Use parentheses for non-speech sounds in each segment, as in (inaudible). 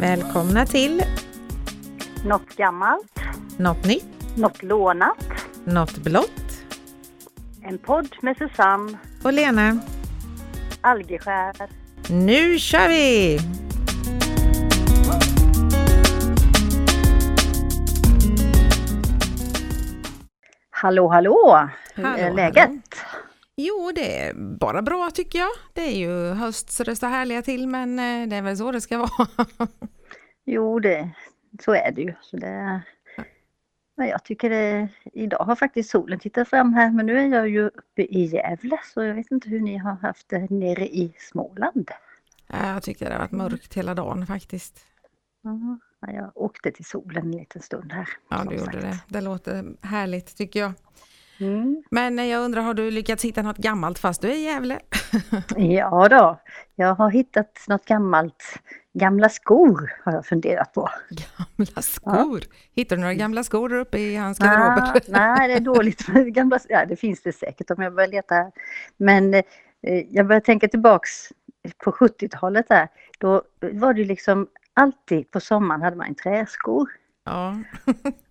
Välkomna till Något gammalt, Något nytt, något lånat. Något blått En podd med Susanne och Lena. Algeskär. Nu kör vi! Hallå, hallå! Hur Hallå, är läget? hallå. Jo, det är bara bra tycker jag. Det är ju höst så det står härliga till, men eh, det är väl så det ska vara. (laughs) Jo, det, så är det ju. Så det, men jag tycker det, idag har faktiskt solen tittat fram här, men nu är jag ju uppe i Gävle, så jag vet inte hur ni har haft det nere i Småland. Ja, Jag tycker det har varit mörkt hela dagen faktiskt. Ja, jag åkte till solen en liten stund här. Ja, du gjorde sagt. det. Det låter härligt tycker jag. Mm. Men jag undrar, har du lyckats hitta något gammalt fast du är i Gävle? Ja då, jag har hittat något gammalt. Gamla skor har jag funderat på. Gamla skor? Hittar du några gamla skor uppe i hans Nej, garderober? (laughs) nej, det är dåligt med gamla Ja, det finns det säkert om jag börjar leta. Men eh, jag börjar tänka tillbaks på 70-talet där. Då var det liksom alltid på sommaren hade man en träskor. Ja. (laughs)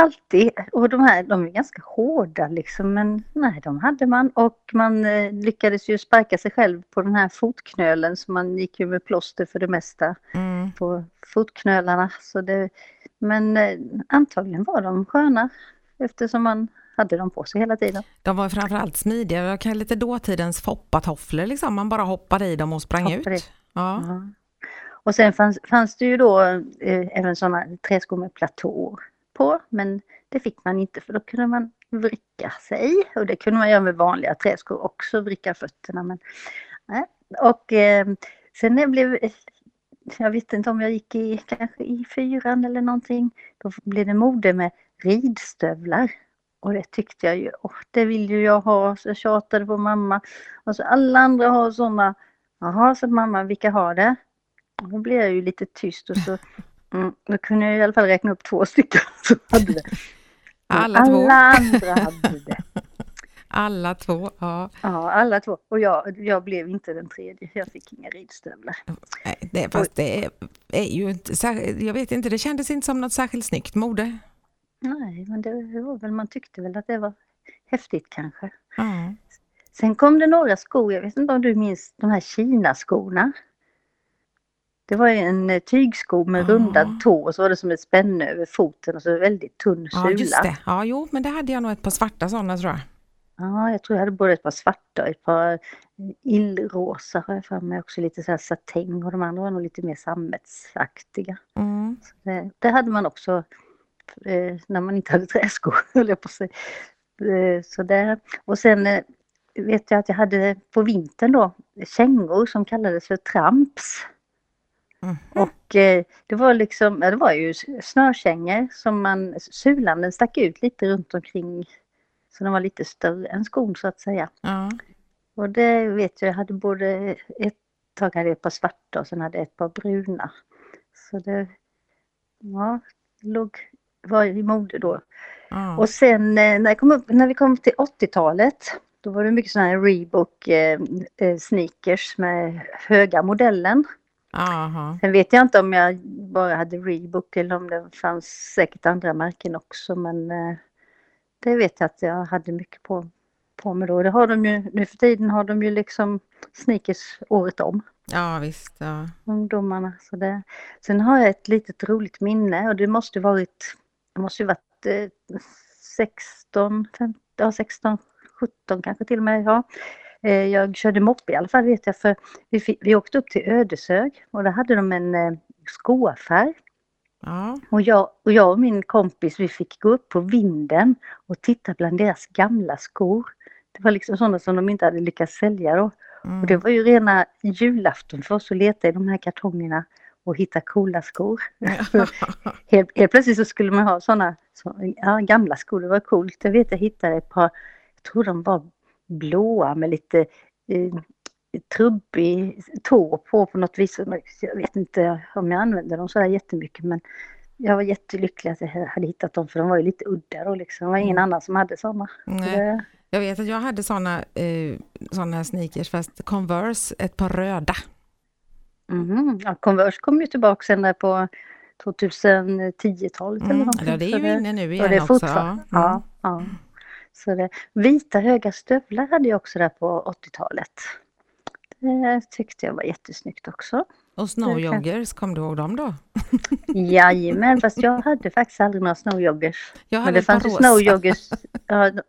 Alltid. Och de här, de är ganska hårda liksom, men nej, de hade man. Och man eh, lyckades ju sparka sig själv på den här fotknölen så man gick ju med plåster för det mesta Mm. på fotknölarna. Så det, men eh, antagligen var de sköna eftersom man hade dem på sig hela tiden. De var framförallt smidiga, och kan lite dåtidens foppatofflor liksom, man bara hoppade i dem och sprang Hoppade ut. Ja. Ja. Och sen fanns, fanns det ju då eh, även sådana träskor med platåer på, men det fick man inte för då kunde man vricka sig och det kunde man göra med vanliga träskor också, vricka fötterna. Men, nej. Och eh, sen när jag blev, jag vet inte om jag gick i kanske i fyran eller någonting, då blev det mode med ridstövlar. Och det tyckte jag ju, åh, det vill ju jag ha, så jag tjatade på mamma. Och så alla andra har sådana Jaha, så mamma, vilka har det? Och Då blev jag ju lite tyst och så mm, då kunde jag i alla fall räkna upp två stycken (laughs) som hade det. Men Alla två. alla andra hade det. (laughs) Alla två, ja. Ja, alla två. Och jag, jag blev inte den tredje. Jag fick inga ridstövlar. Nej, Det, fast det är, är ju inte jag vet inte, det kändes inte som något särskilt snyggt mode. Nej, men det var väl, man tyckte väl att det var häftigt kanske. Ja. Sen kom det några skor, jag vet inte om du minns de här Kina-skorna? Det var en eh, tygsko med Ah. rundad tå och så var det som ett spänne över foten och så väldigt tunn ja, sula. just det. Ja, jo, men det hade jag nog ett par svarta sådana tror jag. Ja, jag tror jag hade både ett par svarta och ett par eh, illrosa har jag för mig också, lite så här satäng och de andra var nog lite mer sammetsaktiga. Mm. Det, det hade man också eh, när man inte hade träskor, (laughs) höll jag på säga. Eh, så där. Och sen eh, vet jag att jag hade på vintern då kängor som kallades för tramps. Mhm. Och eh, det var liksom, ja, det var ju snörkängor som man, sulan den stack ut lite runt omkring. Så den var lite större än skon så att säga. Ja. Och det vet jag, jag hade både ett tag hade jag ett par svarta och sen hade jag ett par bruna. Så det ja, låg, var i mode då. Ja. Och sen eh, när, kom upp, när vi kom till 80-talet då var det mycket sådana här Reebok eh, eh, sneakers med höga modellen. Aha. Sen vet jag inte om jag bara hade Reebok eller om det fanns säkert andra märken också men eh, det vet jag att jag hade mycket på, på mig då. Det har de ju, nu för tiden har de ju liksom sneakers året om, ja, visst. Ja. ungdomarna. Så det. Sen har jag ett litet roligt minne och det måste varit, det måste ju varit eh, 16, 15, ja 16, 17 kanske till och med. Ja. Eh, Jag körde moppe i alla fall vet jag för vi, fick, vi åkte upp till Ödeshög och där hade de en eh, skoaffär. Ja. Och jag, och jag och min kompis vi fick gå upp på vinden och titta bland deras gamla skor. Det var liksom sådana som de inte hade lyckats sälja då. Mm. Och det var ju rena julafton för oss att leta i de här kartongerna och hitta coola skor. (laughs) helt, helt plötsligt så skulle man ha sådana så, ja, gamla skor, det var coolt. Jag vet jag hittade ett par, jag tror de var blåa med lite eh, trubbig tå på på något vis. Jag vet inte om jag använde dem sådär jättemycket men jag var jättelycklig att jag hade hittat dem för de var ju lite udda då liksom. Det var ingen annan som hade sådana. Nej. Jag vet att jag hade såna, eh, såna sneakers, fast Converse, ett par röda. Mm. Ja, Converse kom ju tillbaka sen där på 2010-talet eller Mm. någonting. Ja, det är ju inne nu igen också. Ja. Ja, ja. Så det, vita höga stövlar hade jag också där på 80-talet. Det tyckte jag var jättesnyggt också. Och snowjoggers, kom du ihåg dem då? (laughs) Jajamän, fast jag hade faktiskt aldrig några snowjoggers. Jag Men hade det fanns ju snowjoggers. Ja, det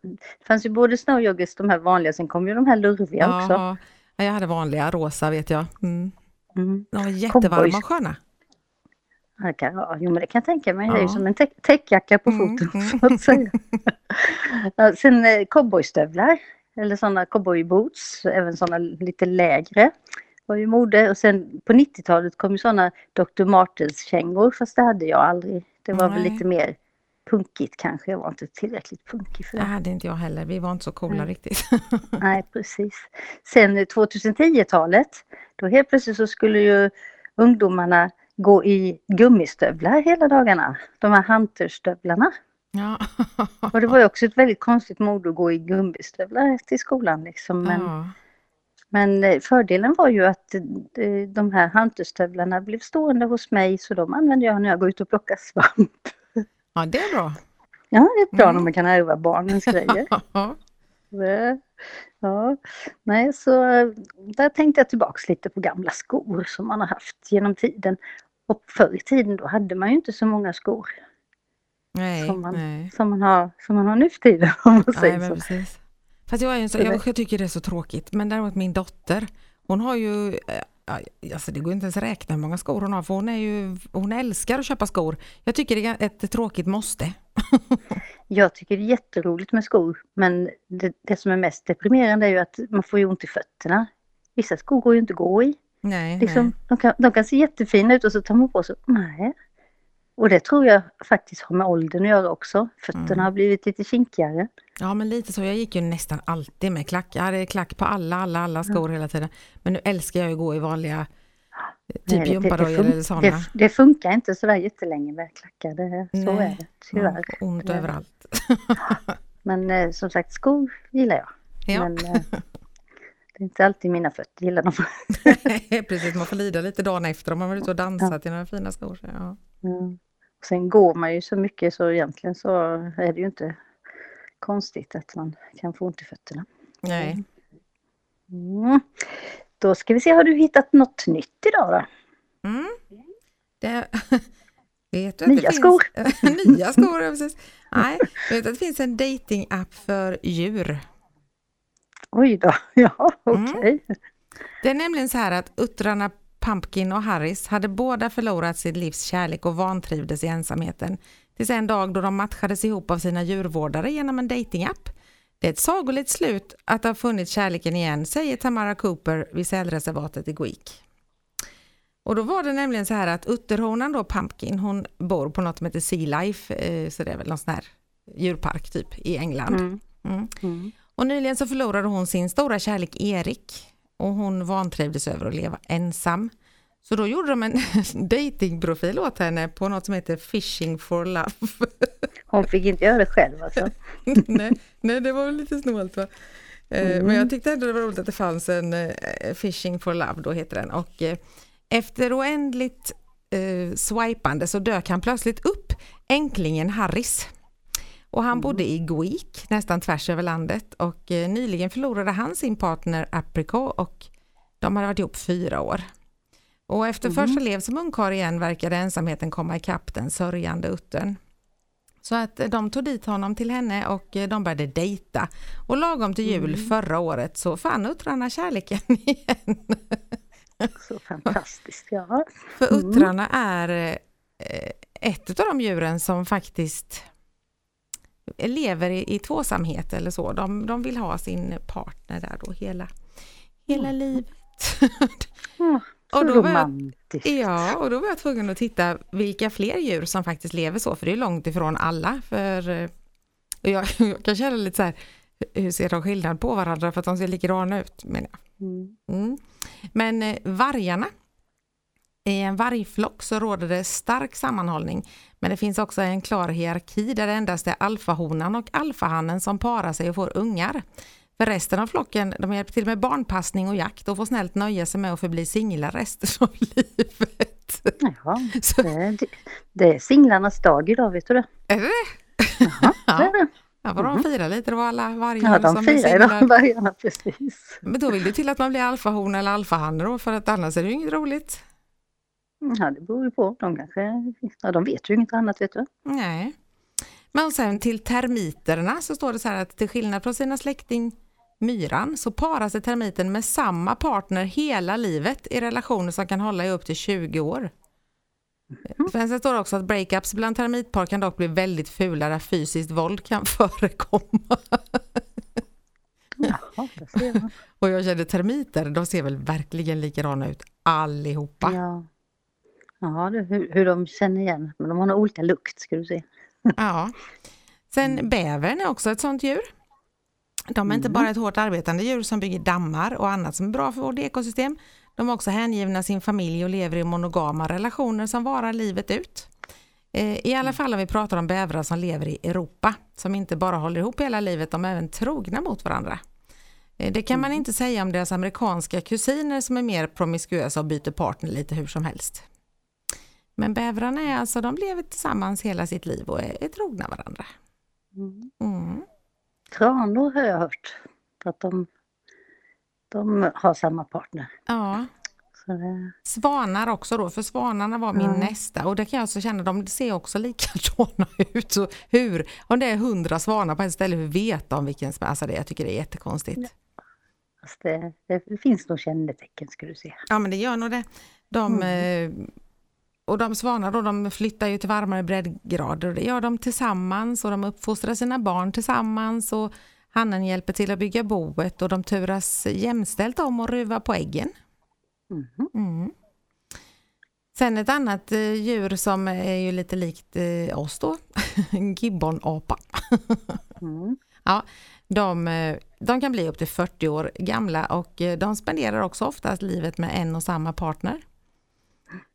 fanns ju både snowjoggers, de här vanliga, sen kom ju de här lurviga också. Ja, ja, jag hade vanliga rosa vet jag. Mm. Mm. De var jättevarma och sköna. Ja, det kan, ja, jo, men det kan jag tänka mig. Det är ju Ja. som en tä- täckjacka på Mm, foten. mm. Så att säga. ja, sen eh, cowboystövlar, eller sådana cowboyboots, även sådana lite lägre var ju mode. Och sen på 90-talet kom ju sådana Dr. Martens-kängor, fast det hade jag aldrig. Det var väl Nej. lite mer punkigt kanske. Jag var inte tillräckligt punkig för Det det. hade inte jag heller. Vi var inte så coola Mm. riktigt. (laughs) Nej, precis. Sen eh, 2010-talet, då helt plötsligt så skulle ju ungdomarna gå i gummistövlar hela dagarna. De här hunterstövlarna. Ja. (laughs) Och det var ju också ett väldigt konstigt mode att gå i gummistövlar till skolan. Liksom. Men, Ja. men eh, fördelen var ju att eh, de här hunterstövlarna blev stående hos mig så de använde jag när jag går ut och plockar svamp. (laughs) ja, det är bra. Ja, det är bra Mm. när man kan ärva barnens grejer. (laughs) Ja, nej så eh, där tänkte jag tillbaks lite på gamla skor som man har haft genom tiden. Och förr i tiden då hade man ju inte så många skor nej, som man, nej. som man, har, som man har nu för tiden (laughs) om man Nej, säger så. precis. Fast jag, är en så, jag, jag tycker det är så tråkigt. Men däremot min dotter, hon har ju, eh, alltså det går inte ens räkna hur många skor hon har, för hon, är ju, hon älskar att köpa skor. Jag tycker det är ett tråkigt måste. (laughs) Jag tycker det är jätteroligt med skor men det, det som är mest deprimerande är ju att man får ju ont i fötterna. Vissa skor går ju inte att gå i. Nej, Liksom, nej. de, kan, de kan se jättefina ut och så tar man på sig, nej. Och det tror jag faktiskt har med åldern att göra också. Fötterna Mm. har blivit lite kinkigare. Ja, men lite så. Jag gick ju nästan alltid med klack. Jag hade klack på alla, alla, alla skor hela tiden. Men nu älskar jag att gå i vanliga eh, typ gympadojor eller sådana. det, det funkar inte sådär jättelänge med klackar. Det, så Nej. är det tyvärr. Ja, ont överallt. (laughs) Men eh, som sagt, skor gillar jag. Ja, Men eh, (laughs) det är inte alltid mina fötter gillar dem. (laughs) precis. Man får lida lite dagen efter om man vill ut och dansa till några fina skor. Så, ja. Mm. Sen går man ju så mycket så egentligen så är det ju inte konstigt att man kan få ont i fötterna. Nej. Mm. Då ska vi se, har du hittat något nytt idag då? Mm. Det, (laughs) vet du att Nya det skor. Finns, (laughs) nya skor, ja, precis. Nej, vet du att det finns en datingapp för djur. Oj då, (laughs) ja Mm. okej. Det är nämligen så här att uttrarna Pumpkin och Harris hade båda förlorat sitt livs kärlek och vantrivdes i ensamheten. Tills en dag då de matchades ihop av sina djurvårdare genom en datingapp. Det är ett sagolikt slut att ha funnit kärleken igen, säger Tamara Cooper vid sälreservatet i Gweek. Och då var det nämligen så här att utterhonan då, Pumpkin, hon bor på något som heter Sea Life, eh, så det är väl någon sån här djurpark typ i England. Mm. Mm. Mm. Och nyligen så förlorade hon sin stora kärlek Erik och hon vantrivdes över att leva ensam. Så då gjorde de en (laughs) datingprofil åt henne på något som heter Fishing for Love. (laughs) Hon fick inte göra det själv alltså. (laughs) nej, nej, det var väl lite snålt va? Eh, Mm. Men jag tyckte ändå det var roligt att det fanns en eh, Fishing for Love, då heter den. Och eh, efter oändligt eh, swipande så dök han plötsligt upp, änklingen Harris. Och han bodde i Gweek, nästan tvärs över landet. Och eh, nyligen förlorade han sin partner Apricot och de hade varit ihop fyra år. Och efter första lev som ungkarl igen verkade ensamheten komma ikapp den sörjande uttern. Så att eh, de tog dit honom till henne och eh, de började dejta. Och lagom till jul förra året så fann uttrarna kärleken (laughs) igen. Så fantastiskt, ja. För uttrarna är ett av de djuren som faktiskt lever i, i tvåsamhet eller så. De, de vill ha sin partner där då hela, hela livet. Mm, (laughs) Och då var jag-. Ja, och då var jag tvungen att titta vilka fler djur som faktiskt lever så, för det är långt ifrån alla. För eh, jag, (laughs) jag kan känna lite så här, hur ser de skillnad på varandra för att de ser likadana ut? Men, Mm. mm. Men eh, vargarna, i en vargflock så råder det stark sammanhållning, men det finns också en klar hierarki där det endast är alfahonan och alfahannen som parar sig och får ungar. För resten av flocken de hjälper till med barnpassning och jakt och får snällt nöja sig med att förbli singlar resten (laughs) av livet. Jaha, det, det, är singlarnas dag idag, vet du det? Är det Jaha, (laughs) det är det. Ja, får de Mhm. fira lite då alla vargar Ja, de som är firar idag, vargarna, precis. Men då vill det till att man blir alfahona eller alfahanne då, för att annars är det ju inget roligt. Ja, det beror ju på. De kanske, ja, de vet ju inget annat, vet du. Nej. Men sen till termiterna så står det så här att till skillnad från sina släkting myran så parar sig termiten med samma partner hela livet i relationer som kan hålla i upp till 20 år. Sen står det också att breakups bland termitpar kan dock bli väldigt fula där fysiskt våld kan (laughs) förekomma. Jaha. Och jag känner termiter, de ser väl verkligen likadana ut allihopa. Ja, ja hur, hur de känner igen. Men de har nog olika lukt, ska du se. Ja. (laughs) Sen bävern är också ett sånt djur. De är inte bara ett hårt arbetande djur som bygger dammar och annat som är bra för vårt ekosystem. De är också hängivna sin familj och lever i monogama relationer som varar livet ut. Eh, I alla fall om vi pratar om bävrar som lever i Europa, som inte bara håller ihop hela livet, de är även trogna mot varandra. Eh, Det kan man inte säga om deras amerikanska kusiner som är mer promiskuösa och byter partner lite hur som helst. Men bävrarna är alltså, de lever tillsammans hela sitt liv och är, är trogna varandra. Mm. Mm. Tranor har jag hört. Att de, de har samma partner. Ja, det, svanar också då, för svanarna var min Ja. nästa och det kan jag också känna, de ser också likadana (laughs) ut. Så hur, om det är hundra svanar på ett ställe, hur vet de vilken som alltså det, jag tycker det är jättekonstigt. fast det, det finns nog kännetecken, ska du se. Ja men det gör nog det. De, eh, och de svanar då, de flyttar ju till varmare breddgrader och det gör de tillsammans och de uppfostrar sina barn tillsammans och hannen hjälper till att bygga boet och de turas jämställt om att ruva på äggen. Mhm. Mm. Sen ett annat eh, djur som är ju lite likt eh, oss då, en (laughs) gibbonapa. Mm. (laughs) De, eh, de kan bli upp till 40 år gamla och de spenderar också oftast livet med en och samma partner.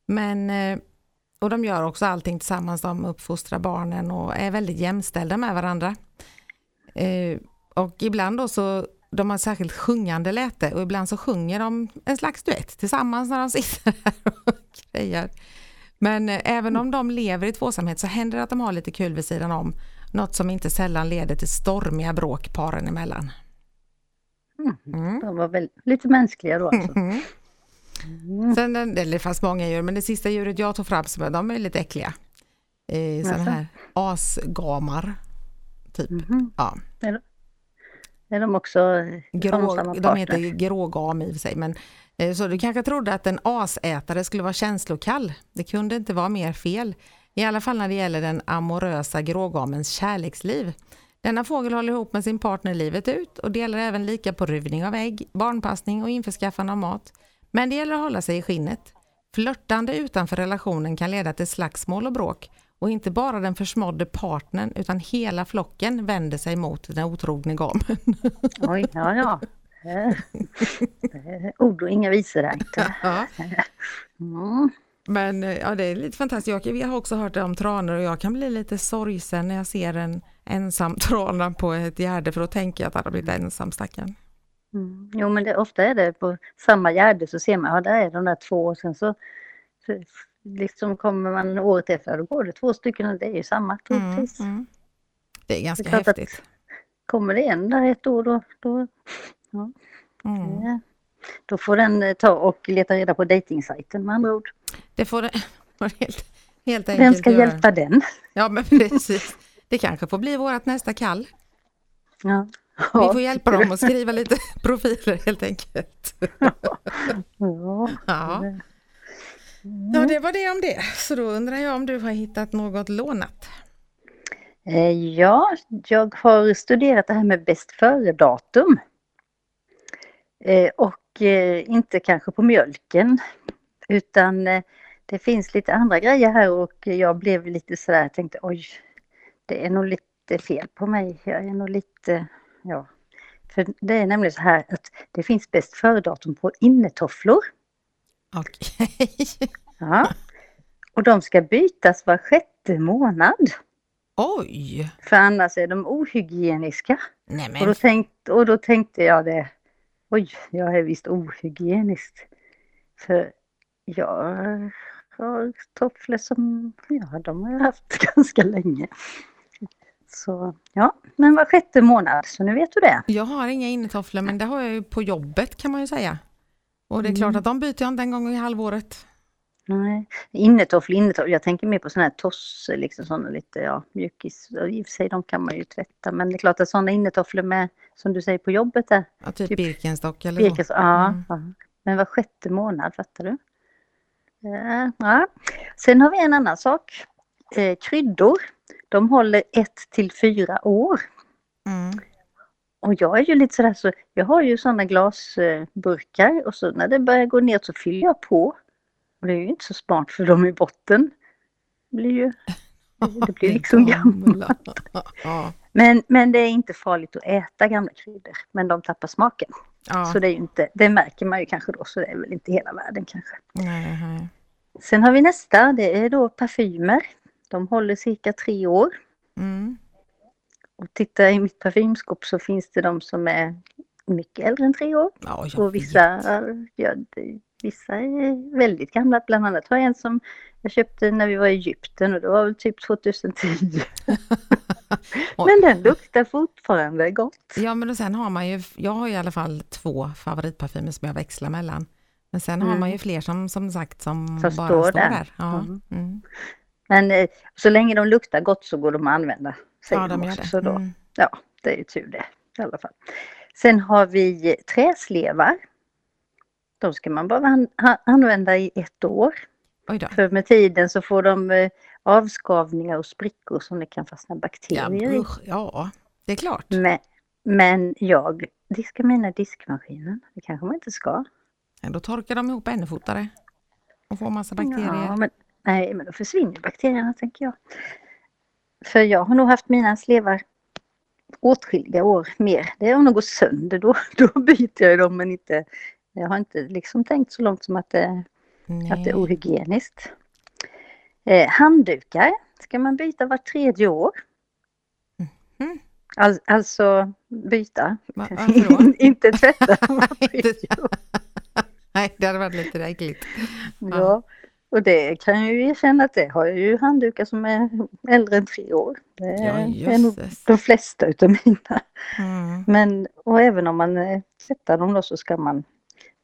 Men, eh, och de gör också allting tillsammans, de uppfostrar barnen och är väldigt jämställda med varandra. Eh, Och ibland då så, de har särskilt sjungande läte och ibland så sjunger de en slags duett tillsammans när de sitter (laughs) här och grejer. Men eh, även om de lever i tvåsamhet så händer det att de har lite kul vid sidan om. Något som inte sällan leder till stormiga bråk paren emellan. Mm. De var väl lite mänskliga då alltså. Mm. Mm. Sen, den- eller det fanns många djur, men det sista djuret jag tog fram, som- de är lite äckliga. Eh, sådana här asgamar. Typ. Mhm. Ja. Är de också de Grå, de partner? heter grågam i och för sig. Men, eh, så du kanske trodde att en asätare skulle vara känslokall. Det kunde inte vara mer fel. I alla fall när det gäller den amorösa grågamens kärleksliv. Denna fågel håller ihop med sin partner livet ut och delar även lika på ruvning av ägg, barnpassning och införskaffande av mat. Men det gäller att hålla sig i skinnet. Flörtande utanför relationen kan leda till slagsmål och bråk och inte bara den försmådde partnern utan hela flocken vänder sig mot den otrogne gamen. (laughs) Oj, ja, ja. Eh, Ord och inga visor där. (laughs) Ja. Mm. Men eh, ja, det är lite fantastiskt. Jag, vi har också hört om tranor och jag kan bli lite sorgsen när jag ser en ensam (laughs) trana på ett gärde för då tänker jag att han har blivit ensam stackarn. Mm. Jo, men det, ofta är det på samma gärde så ser man, ja där är de där två och sen så, så liksom kommer man året efter, då går det två stycken och det är ju samma Mm, troligtvis. mm. Det är ganska Det är häftigt. Kommer det en där ett år då, då, Mm. eh, då får den eh, ta och leta reda på dejtingsajten med andra ord. Det får det (laughs) helt, helt enkelt Vem ska göra. hjälpa den? Ja, men (laughs) precis. Det kanske får bli vårt nästa kall. Ja. Vi får hjälpa dem att skriva lite (laughs) profiler helt enkelt. Ja. Ja. Mm. ja, det var det om det. Så då undrar jag om du har hittat något lånat? Eh, Ja, jag har studerat det här med bäst före-datum. Eh, Och eh, inte kanske på mjölken, utan det finns lite andra grejer här och jag blev lite sådär, jag tänkte oj, det är nog lite fel på mig. Jag är nog lite, ja. För det är nämligen så här att det finns bäst före-datum på innetofflor. Okej. (laughs) Ja. Och de ska bytas var sjätte månad. Oj! För annars är de ohygieniska. Nej Och, då tänkt, och då tänkte jag det, oj, jag är visst ohygienisk. För jag har tofflor som, ja, de har jag haft (laughs) ganska länge. Så ja, men var sjätte månad, så nu vet du det. jag har inga innetofflor men det har jag ju på jobbet kan man ju säga. Och det är Mm. klart att de byter jag inte en gång i halvåret. Nej, innetofflor, innetofflor. Jag tänker mer på sådana här tosse, liksom sådana lite, ja, mjukis. I och för sig, de kan man ju tvätta. Men det är klart att sådana innetofflor med, som du säger på jobbet där, Ja, typ, Typ Birkenstock eller så. Birkes, ja, Mm. ja. Men var sjätte månad, fattar du? Ja, ja. Sen har vi en annan sak. Eh, kryddor, de håller ett till fyra år. Mm. Och jag är ju lite sådär så, jag har ju sådana glasburkar och så när det börjar gå ner så fyller jag på. Och det är ju inte så smart för dem i botten. Det blir ju, det blir (laughs) liksom gammalt. (laughs) Men, men det är inte farligt att äta gamla kryddor, men de tappar smaken. Ja. Så det är ju inte, det märker man ju kanske då, så det är väl inte hela världen kanske. Nej, nej. Sen har vi nästa, det är då parfymer. De håller cirka tre år. Mm. Och titta i mitt parfymskåp så finns det de som är mycket äldre än tre år. Ja, Och vissa, ja, vissa är väldigt gamla. Bland annat har jag en som jag köpte när vi var i Egypten och det var väl typ 2010. Oj. (laughs) Men den luktar fortfarande gott. Ja, men och sen har man ju, jag har i alla fall två favoritparfymer som jag växlar mellan. Men sen har Mm. man ju fler som, som sagt som, Som bara står står där. där. Ja, Mm. mm. Men eh, så länge de luktar gott så går de att använda. Säger ja de gör också. det. Så då, Mm. Ja, det är ju tur det i alla fall. Sen har vi träslevar. De ska man bara använda i ett år. För med tiden så får de eh, avskavningar och sprickor som det kan fastna Ja, bakterier i. usch, ja, det är klart. Men, men jag diskar mina diskmaskinen. Det kanske man inte ska. Ja, Då torkar de ihop ännu fortare och får massa bakterier. Ja, men, nej, men då försvinner bakterierna tänker jag. För jag har nog haft mina slevar åtskilliga år mer. Det har nog gått sönder. Då, (laughs) då byter jag dem men inte. Jag har inte liksom tänkt så långt som att det, att det är ohygieniskt. Eh, handdukar ska man byta var tredje år. Mhm. Al- alltså byta. Va- (laughs) inte tvätta var (laughs) Inte- tredje år. Nej, det hade varit lite äckligt. Ja. Och det kan jag ju erkänna att det har jag ju handdukar som är äldre än tre år. Det Ja, är nog de flesta utav mina. Mm. Men och även om man eh, tvättar dem då så ska man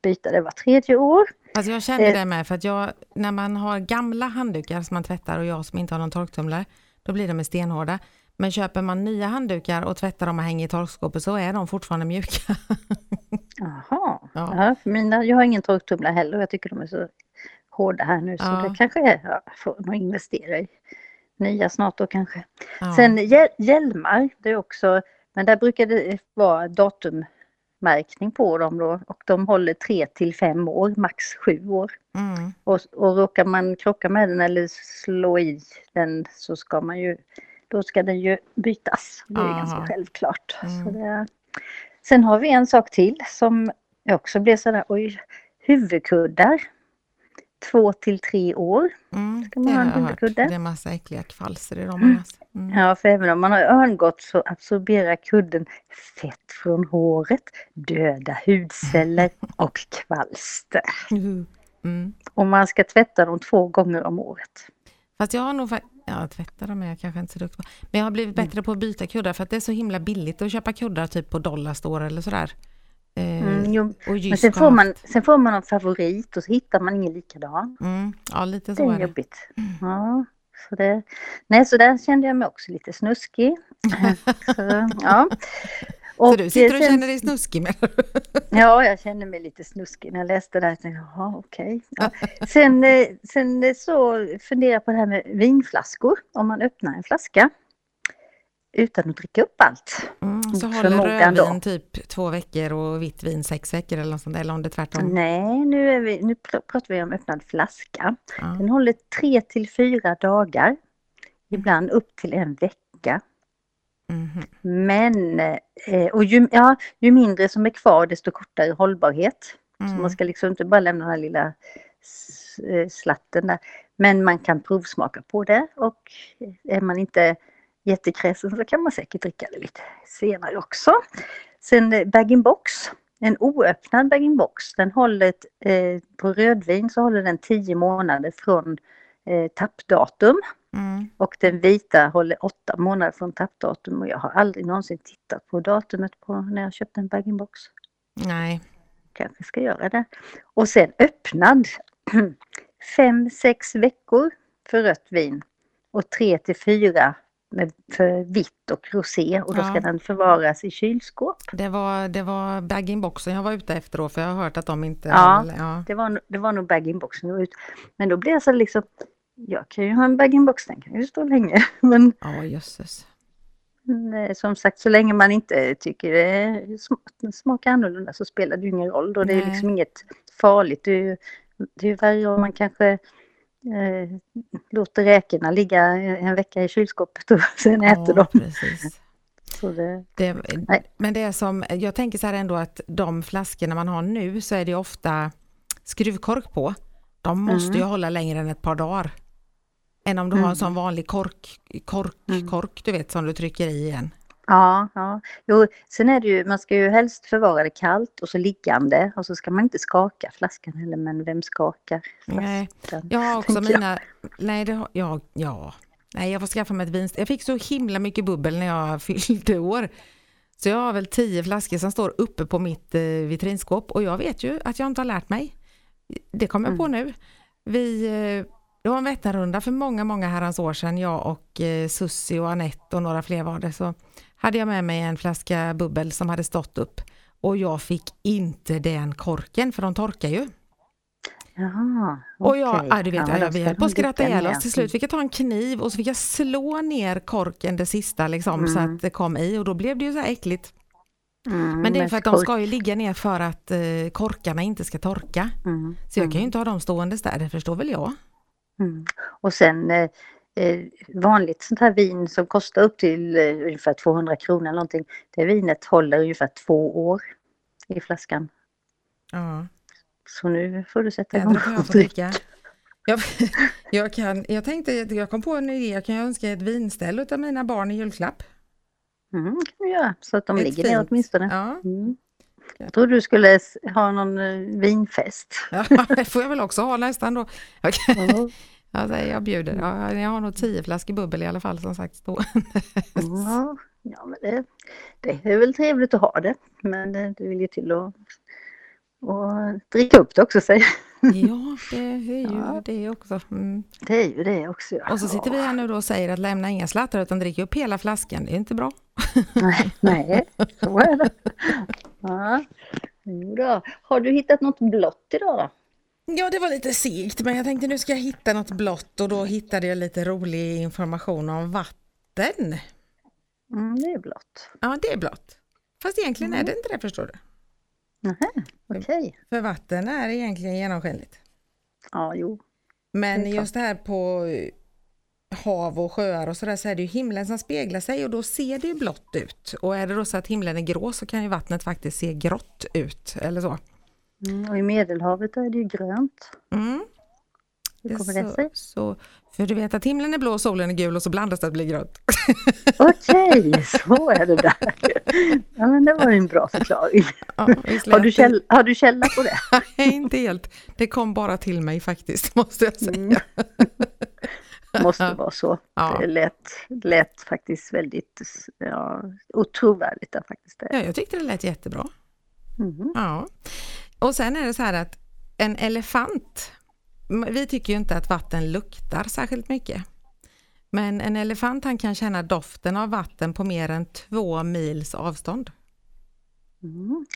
byta det var tredje år. Alltså jag kände Eh. det med för att jag, när man har gamla handdukar som man tvättar och jag som inte har någon torktumlare, då blir de stenhårda. Men köper man nya handdukar och tvättar dem och hänger i torkskåpet så är de fortfarande mjuka. (laughs) Jaha, Ja. ja. för mina, jag har ingen torktumlare heller och jag tycker de är så hårda här nu så Ja. det kanske är, ja, får nog investera i nya snart då kanske. Ja. Sen hjäl- hjälmar, det är också, men där brukar det vara datummärkning på dem då och de håller tre till fem år, max sju år. Mm. Och, och råkar man krocka med den eller slå i den så ska man ju, då ska den ju bytas. Det är Aha. ganska självklart. Mm. Så det, sen har vi en sak till som jag också blev sådär, oj, huvudkuddar. Två till tre år. Mm. Ska man Det ha en huvudkudde? Det är massa äckliga kvalster i dem. Mm. Ja, för även om man har örngott så absorberar kudden fett från håret, döda hudceller (laughs) och kvalster. Mm. Och man ska tvätta dem två gånger om året. Fast jag har nog ja, tvätta dem är jag kanske inte så duktig på. Men jag har blivit bättre på att byta kuddar för att det är så himla billigt att köpa kuddar typ på Dollarstore eller sådär. Eh, Mm, jo, och Men sen får, man, sen får man en favorit och så hittar man ingen likadan. Mm, ja, lite Det så är är det. jobbigt. Ja, så, det, nej, så där kände jag mig också lite snuskig. (laughs) (laughs) så, ja. Så du sitter och sen- känner dig snuskig med (laughs) Ja, jag kände mig lite snuskig när jag läste det här. Jag tänkte, Jaha, okej. Ja. Sen, eh, sen eh, så funderar jag på det här med vinflaskor. Om man öppnar en flaska utan att dricka upp allt. mm, Så håller då. rödvin typ två veckor och vitt vin sex veckor eller något sånt, eller om det är tvärtom. Nej, nu, är vi, nu pr- pratar vi om öppnad flaska. Ja. Den håller tre till fyra dagar. Ibland upp till en vecka. Mhm. Men, eh, och ju, ja, ju mindre som är kvar desto kortare hållbarhet. Så Mm. man ska liksom inte bara lämna den här lilla eh, slatten där. Men man kan provsmaka på det och är man inte jättekräsen så kan man säkert dricka det lite senare också. Sen bag-in-box, en oöppnad bag-in-box, den håller eh, på rödvin så håller den 10 månader från eh, tappdatum. Mm. Och den vita håller 8 månader från tappdatum och jag har aldrig någonsin tittat på datumet på när jag köpte en bag-in-box. Nej. Kanske ska göra det. Och sen öppnad. (clears throat) 5-6 veckor för rött vin och 3 till 4 med, för vitt och rosé och då ska ja. den förvaras i kylskåp. Det var, det var bag-in-boxen jag var ute efter då för jag har hört att de inte... Ja, ja. Det, var, det var nog bag-in-boxen jag var ute Men då blev jag så liksom, jag kan ju ha en bag-in-box, den kan ju stå länge. (laughs) Men, ja, jösses. Som sagt, så länge man inte tycker det smakar annorlunda så spelar det ju ingen roll. Då. Det är liksom inget farligt. Det är ju, värre om man kanske eh, låter räkorna ligga en vecka i kylskåpet och (laughs) sen ja, äter de. Precis. Det, det, men det är som, jag tänker så här ändå att de flaskorna man har nu så är det ofta skruvkork på. De måste mm. ju hålla längre än ett par dagar. Än om du mm. har en sån vanlig kork, kork, mm. kork du vet som du trycker i igen. Ja, ja. Jo, sen är det ju, man ska ju helst förvara det kallt och så liggande och så ska man inte skaka flaskan heller, men vem skakar flaskan? Nej, jag har också mina, jag. nej det har, ja, ja, nej jag får skaffa mig ett vin, jag fick så himla mycket bubbel när jag (laughs) fyllde år. Så jag har väl tio flaskor som står uppe på mitt eh, vitrinskåp och jag vet ju att jag inte har lärt mig. Det kommer jag mm. på nu. Vi, eh, det var en Vätternrunda för många, många herrans år sedan, jag och eh, Sussi och Anette och några fler var det. Så hade jag med mig en flaska bubbel som hade stått upp och jag fick inte den korken för de torkar ju. Jaha, och jag, ja, du vet, ja, jag, vi höll på att skratta ihjäl oss. Till slut fick jag ta en kniv och så fick jag slå ner korken det sista liksom, mm. så att det kom i och då blev det ju så här äckligt. Mm, men det är för att de ska ju ligga ner för att eh, korkarna inte ska torka. Mm, så jag kan ju mm. inte ha dem ståendes där, det förstår väl jag. Mm. Och sen eh, vanligt sånt här vin som kostar upp till eh, ungefär 200 kronor eller någonting. Det vinet håller ungefär två år i flaskan. Ja. Så nu får du sätta igång och dricka. Jag, (laughs) jag, kan, jag tänkte, jag kom på en idé, jag kan önska ett vinställ av mina barn i julklapp. Mm, kan du göra, så att de ett ligger fint. ner åtminstone. Ja. Mm. Jag trodde du skulle ha någon eh, vinfest. (laughs) Ja, det får jag väl också ha nästan då. Okay. Mm. Alltså, jag bjuder. Ja, jag har nog tio flaskor bubbel i alla fall som sagt Ja, ja men det, det är väl trevligt att ha det. Men det vill ju till att och dricka upp det också säger Ja, det är ju ja. det också. Mm. Det är ju det också. Ja. Och så sitter vi här nu då och säger att lämna inga slattar utan drick upp hela flaskan. Det är inte bra. Nej, nej så är det. Ja. Har du hittat något blått idag då? Ja, det var lite segt, men jag tänkte nu ska jag hitta något blått och då hittade jag lite rolig information om vatten. Mm, det är blått. Ja, det är blått. Fast egentligen mm. är det inte det, förstår du. okej. Okay. För vatten är egentligen genomskinligt. Ja, jo. Men just det här på hav och sjöar och sådär så är det ju himlen som speglar sig och då ser det ju blått ut. Och är det då så att himlen är grå så kan ju vattnet faktiskt se grått ut eller så. Mm, och i Medelhavet är det ju grönt. Mm. Hur kommer det, sig? Så, för du vet att himlen är blå och solen är gul och så blandas det att bli grönt. (laughs) Okej, okay, så är det där. Ja men det var en bra förklaring. Ja, (laughs) har, du käll, har du källa på det? (laughs) Nej, inte helt. Det kom bara till mig faktiskt, måste jag säga. Mm. Måste vara så. Ja. Det lät, lät faktiskt väldigt ja, otrovärdigt. Faktiskt. Ja, jag tyckte det lät jättebra. Mm. Ja. Och sen är det så här att en elefant, vi tycker ju inte att vatten luktar särskilt mycket. Men en elefant han kan känna doften av vatten på mer än två mils avstånd. Mm,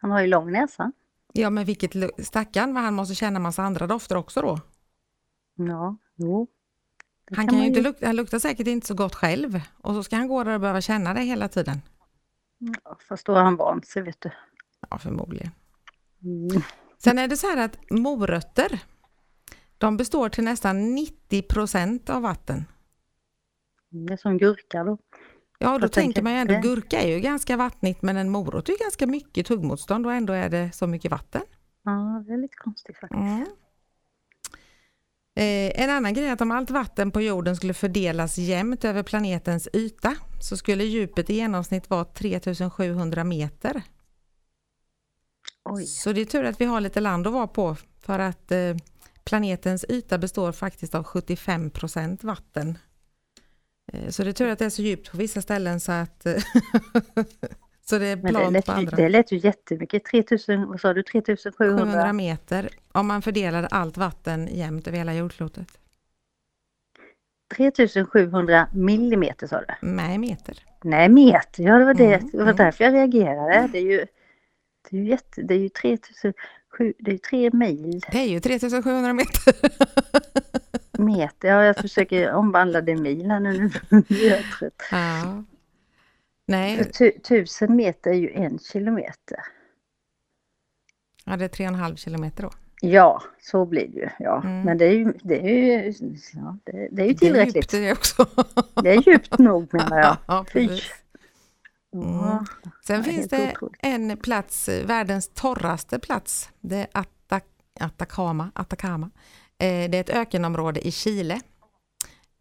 han har ju lång näsa. Ja, men vilket stackarn vad han måste känna massa andra dofter också då. Ja, jo. han, kan ju inte lukta, han luktar säkert inte så gott själv och så ska han gå där och behöva känna det hela tiden. Ja, fast då har han vant sig, vet du. Ja, förmodligen. Mm. Sen är det så här att morötter, de består till nästan 90 procent av vatten. Det är som gurka då. Ja, då tänker man ju ändå, gurka är ju ganska vattnigt men en morot är ganska mycket tuggmotstånd och ändå är det så mycket vatten. Ja, det är lite konstigt faktiskt. Mm. Eh, en annan grej är att om allt vatten på jorden skulle fördelas jämnt över planetens yta så skulle djupet i genomsnitt vara 3700 meter. Oj. Så det är tur att vi har lite land att vara på för att eh, planetens yta består faktiskt av 75 procent vatten. Eh, så det är tur att det är så djupt på vissa ställen så att (laughs) så det är det plant lät, på ju, andra. det lät ju jättemycket. 3000, vad sa du, 3700? 700 meter om man fördelade allt vatten jämnt över hela jordklotet. 3700 millimeter sa du? Nej, meter. Nej, meter. Ja, det var, det. Mm, det var mm. därför jag reagerade. Det är ju, det är ju, jätte, det är ju 3007, det är tre mil. Det är ju 3700 meter. Meter, ja jag försöker omvandla det i mil här nu. (laughs) ja. Nej, tu, tusen meter är ju en kilometer. ja, det är 3,5 kilometer då. Ja, så blir det ju. Ja. Mm. Men det är ju, det är ju, ja, det, det är ju Det är djupt tillräckligt. det också. Det är djupt nog menar jag. (laughs) ja, precis. Ja, Sen Ja, finns det otroligt. en plats, världens torraste plats. Det är Atacama. Atacama. Eh, Det är ett ökenområde i Chile.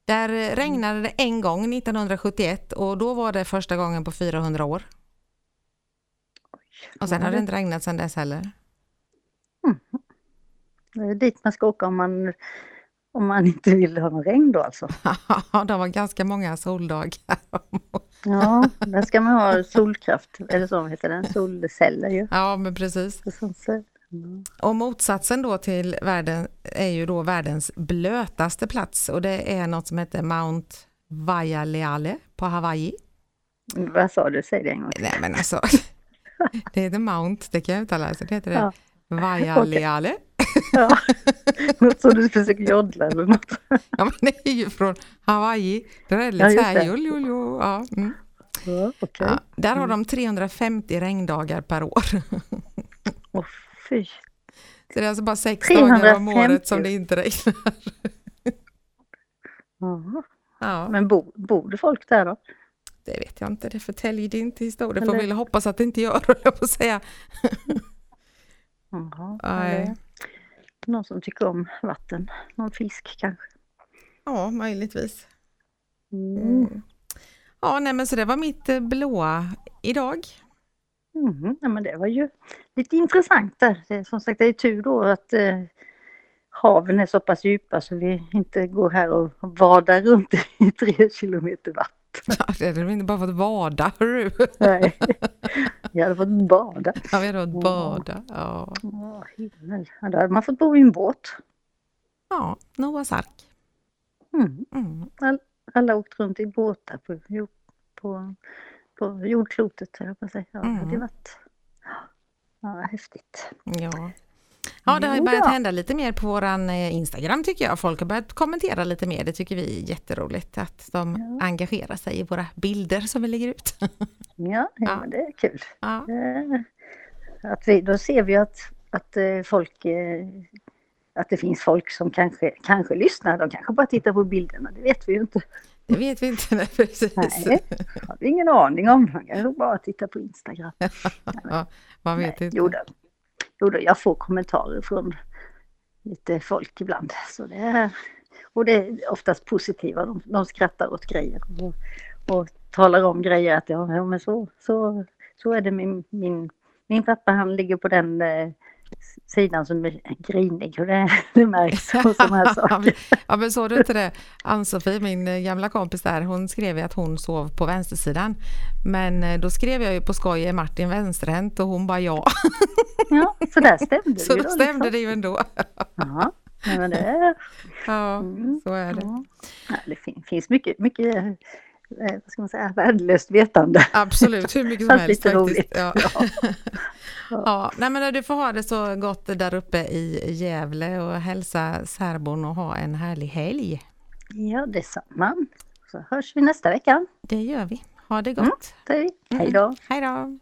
Där eh, regnade det en gång 1971 och då var det första gången på 400 år. Och sen har det inte regnat sedan dess heller. Det är dit man ska åka om man, om man inte vill ha någon regn då alltså. (laughs) det var ganska många soldagar. Ja, där ska man ha solkraft, eller så heter den, solceller ju. Ja, men precis. Mm. Och motsatsen då till världen är ju då världens blötaste plats och det är något som heter Mount Vaialeale på Hawaii. Vad sa du? Säg det en gång till. Nej men alltså, (laughs) det heter Mount, det kan jag uttala, så det heter det Ja. Vaialeale. (laughs) Ja. Något som du försöker joddla eller något. Ja men det är ju från Hawaii, det är Ja, lite just så här, ja, mm. Ja, okej. ja. Där har de 350 regndagar per år. (laughs) Åh fy. Så det är alltså bara sex dagar om 350. året som det inte regnar. Ja. Ja. Men bor, bor det folk där då? Det vet jag inte, det förtäljer det inte historien. Får väl hoppas att det inte gör, (laughs) jag på säga. Jaha, Nej. det någon som tycker om vatten? Någon fisk kanske? Ja, möjligtvis. Mm. Mm. Ja, nej men så det var mitt eh, blåa idag. Mm. Ja, men det var ju lite intressant där. Det som sagt, det är tur då att eh, haven är så pass djupa så vi inte går här och vadar runt i (laughs) tre kilometer vatten. Ja, det hade vi inte bara fått bada, hörru. Nej, vi hade fått bada. Ja, vi hade fått bada. Ja, Åh, himmel. Ja, då hade man fått bo i en båt. ja Noahs ark. Mm. Mm. All, alla åkt runt i båtar på, på, på jordklotet, höll jag på att säga. Ja, det hade Mm. varit ja, häftigt. Ja. Ja, det har ju börjat hända lite mer på våran eh, Instagram tycker jag. Folk har börjat kommentera lite mer. Det tycker vi är jätteroligt att de Ja. engagerar sig i våra bilder som vi lägger ut. (laughs) Ja, ja. Det är kul. Ja, Eh, Att vi, då ser vi att, att eh, folk att det finns folk som kanske, kanske lyssnar. De kanske bara tittar på bilderna, det vet vi ju inte. det vet vi inte. (laughs) Nej, precis. Nej, har vi ingen aning om. Man kanske bara tittar på Instagram. (laughs) Ja, man vet Nej, inte. Jo jo då, jag får kommentarer från lite folk ibland. Så det är, och det är oftast positiva. De, de skrattar åt grejer och, och talar om grejer. Att ja, ja men så, så, så är det min, min, min pappa. Han ligger på den eh, sidan som är grinig och det, det märks och sådana här (laughs) saker. Ja men såg du inte det? Ann-Sofie, min eh, gamla kompis där, hon skrev ju att hon sov på vänstersidan. Men eh, då skrev jag ju på skoj, är Martin vänsterhänt? Och hon bara ja. (laughs) Ja, så där stämde det (laughs) Så ju då då. stämde liksom. det ju ändå. Ja, nej, men det är... Ja, Mm. så är det. Ja. Det fin- finns mycket, mycket vad ska man säga, värdelöst vetande. Absolut, hur mycket som Fast helst lite roligt. Ja. (laughs) Ja. Ja, nej men du får ha det så gott där uppe i Gävle och hälsa särbon och ha en härlig helg. Ja, detsamma. Så hörs vi nästa vecka. Det gör vi. Ha det Mm. gott. Hej då. Hej då.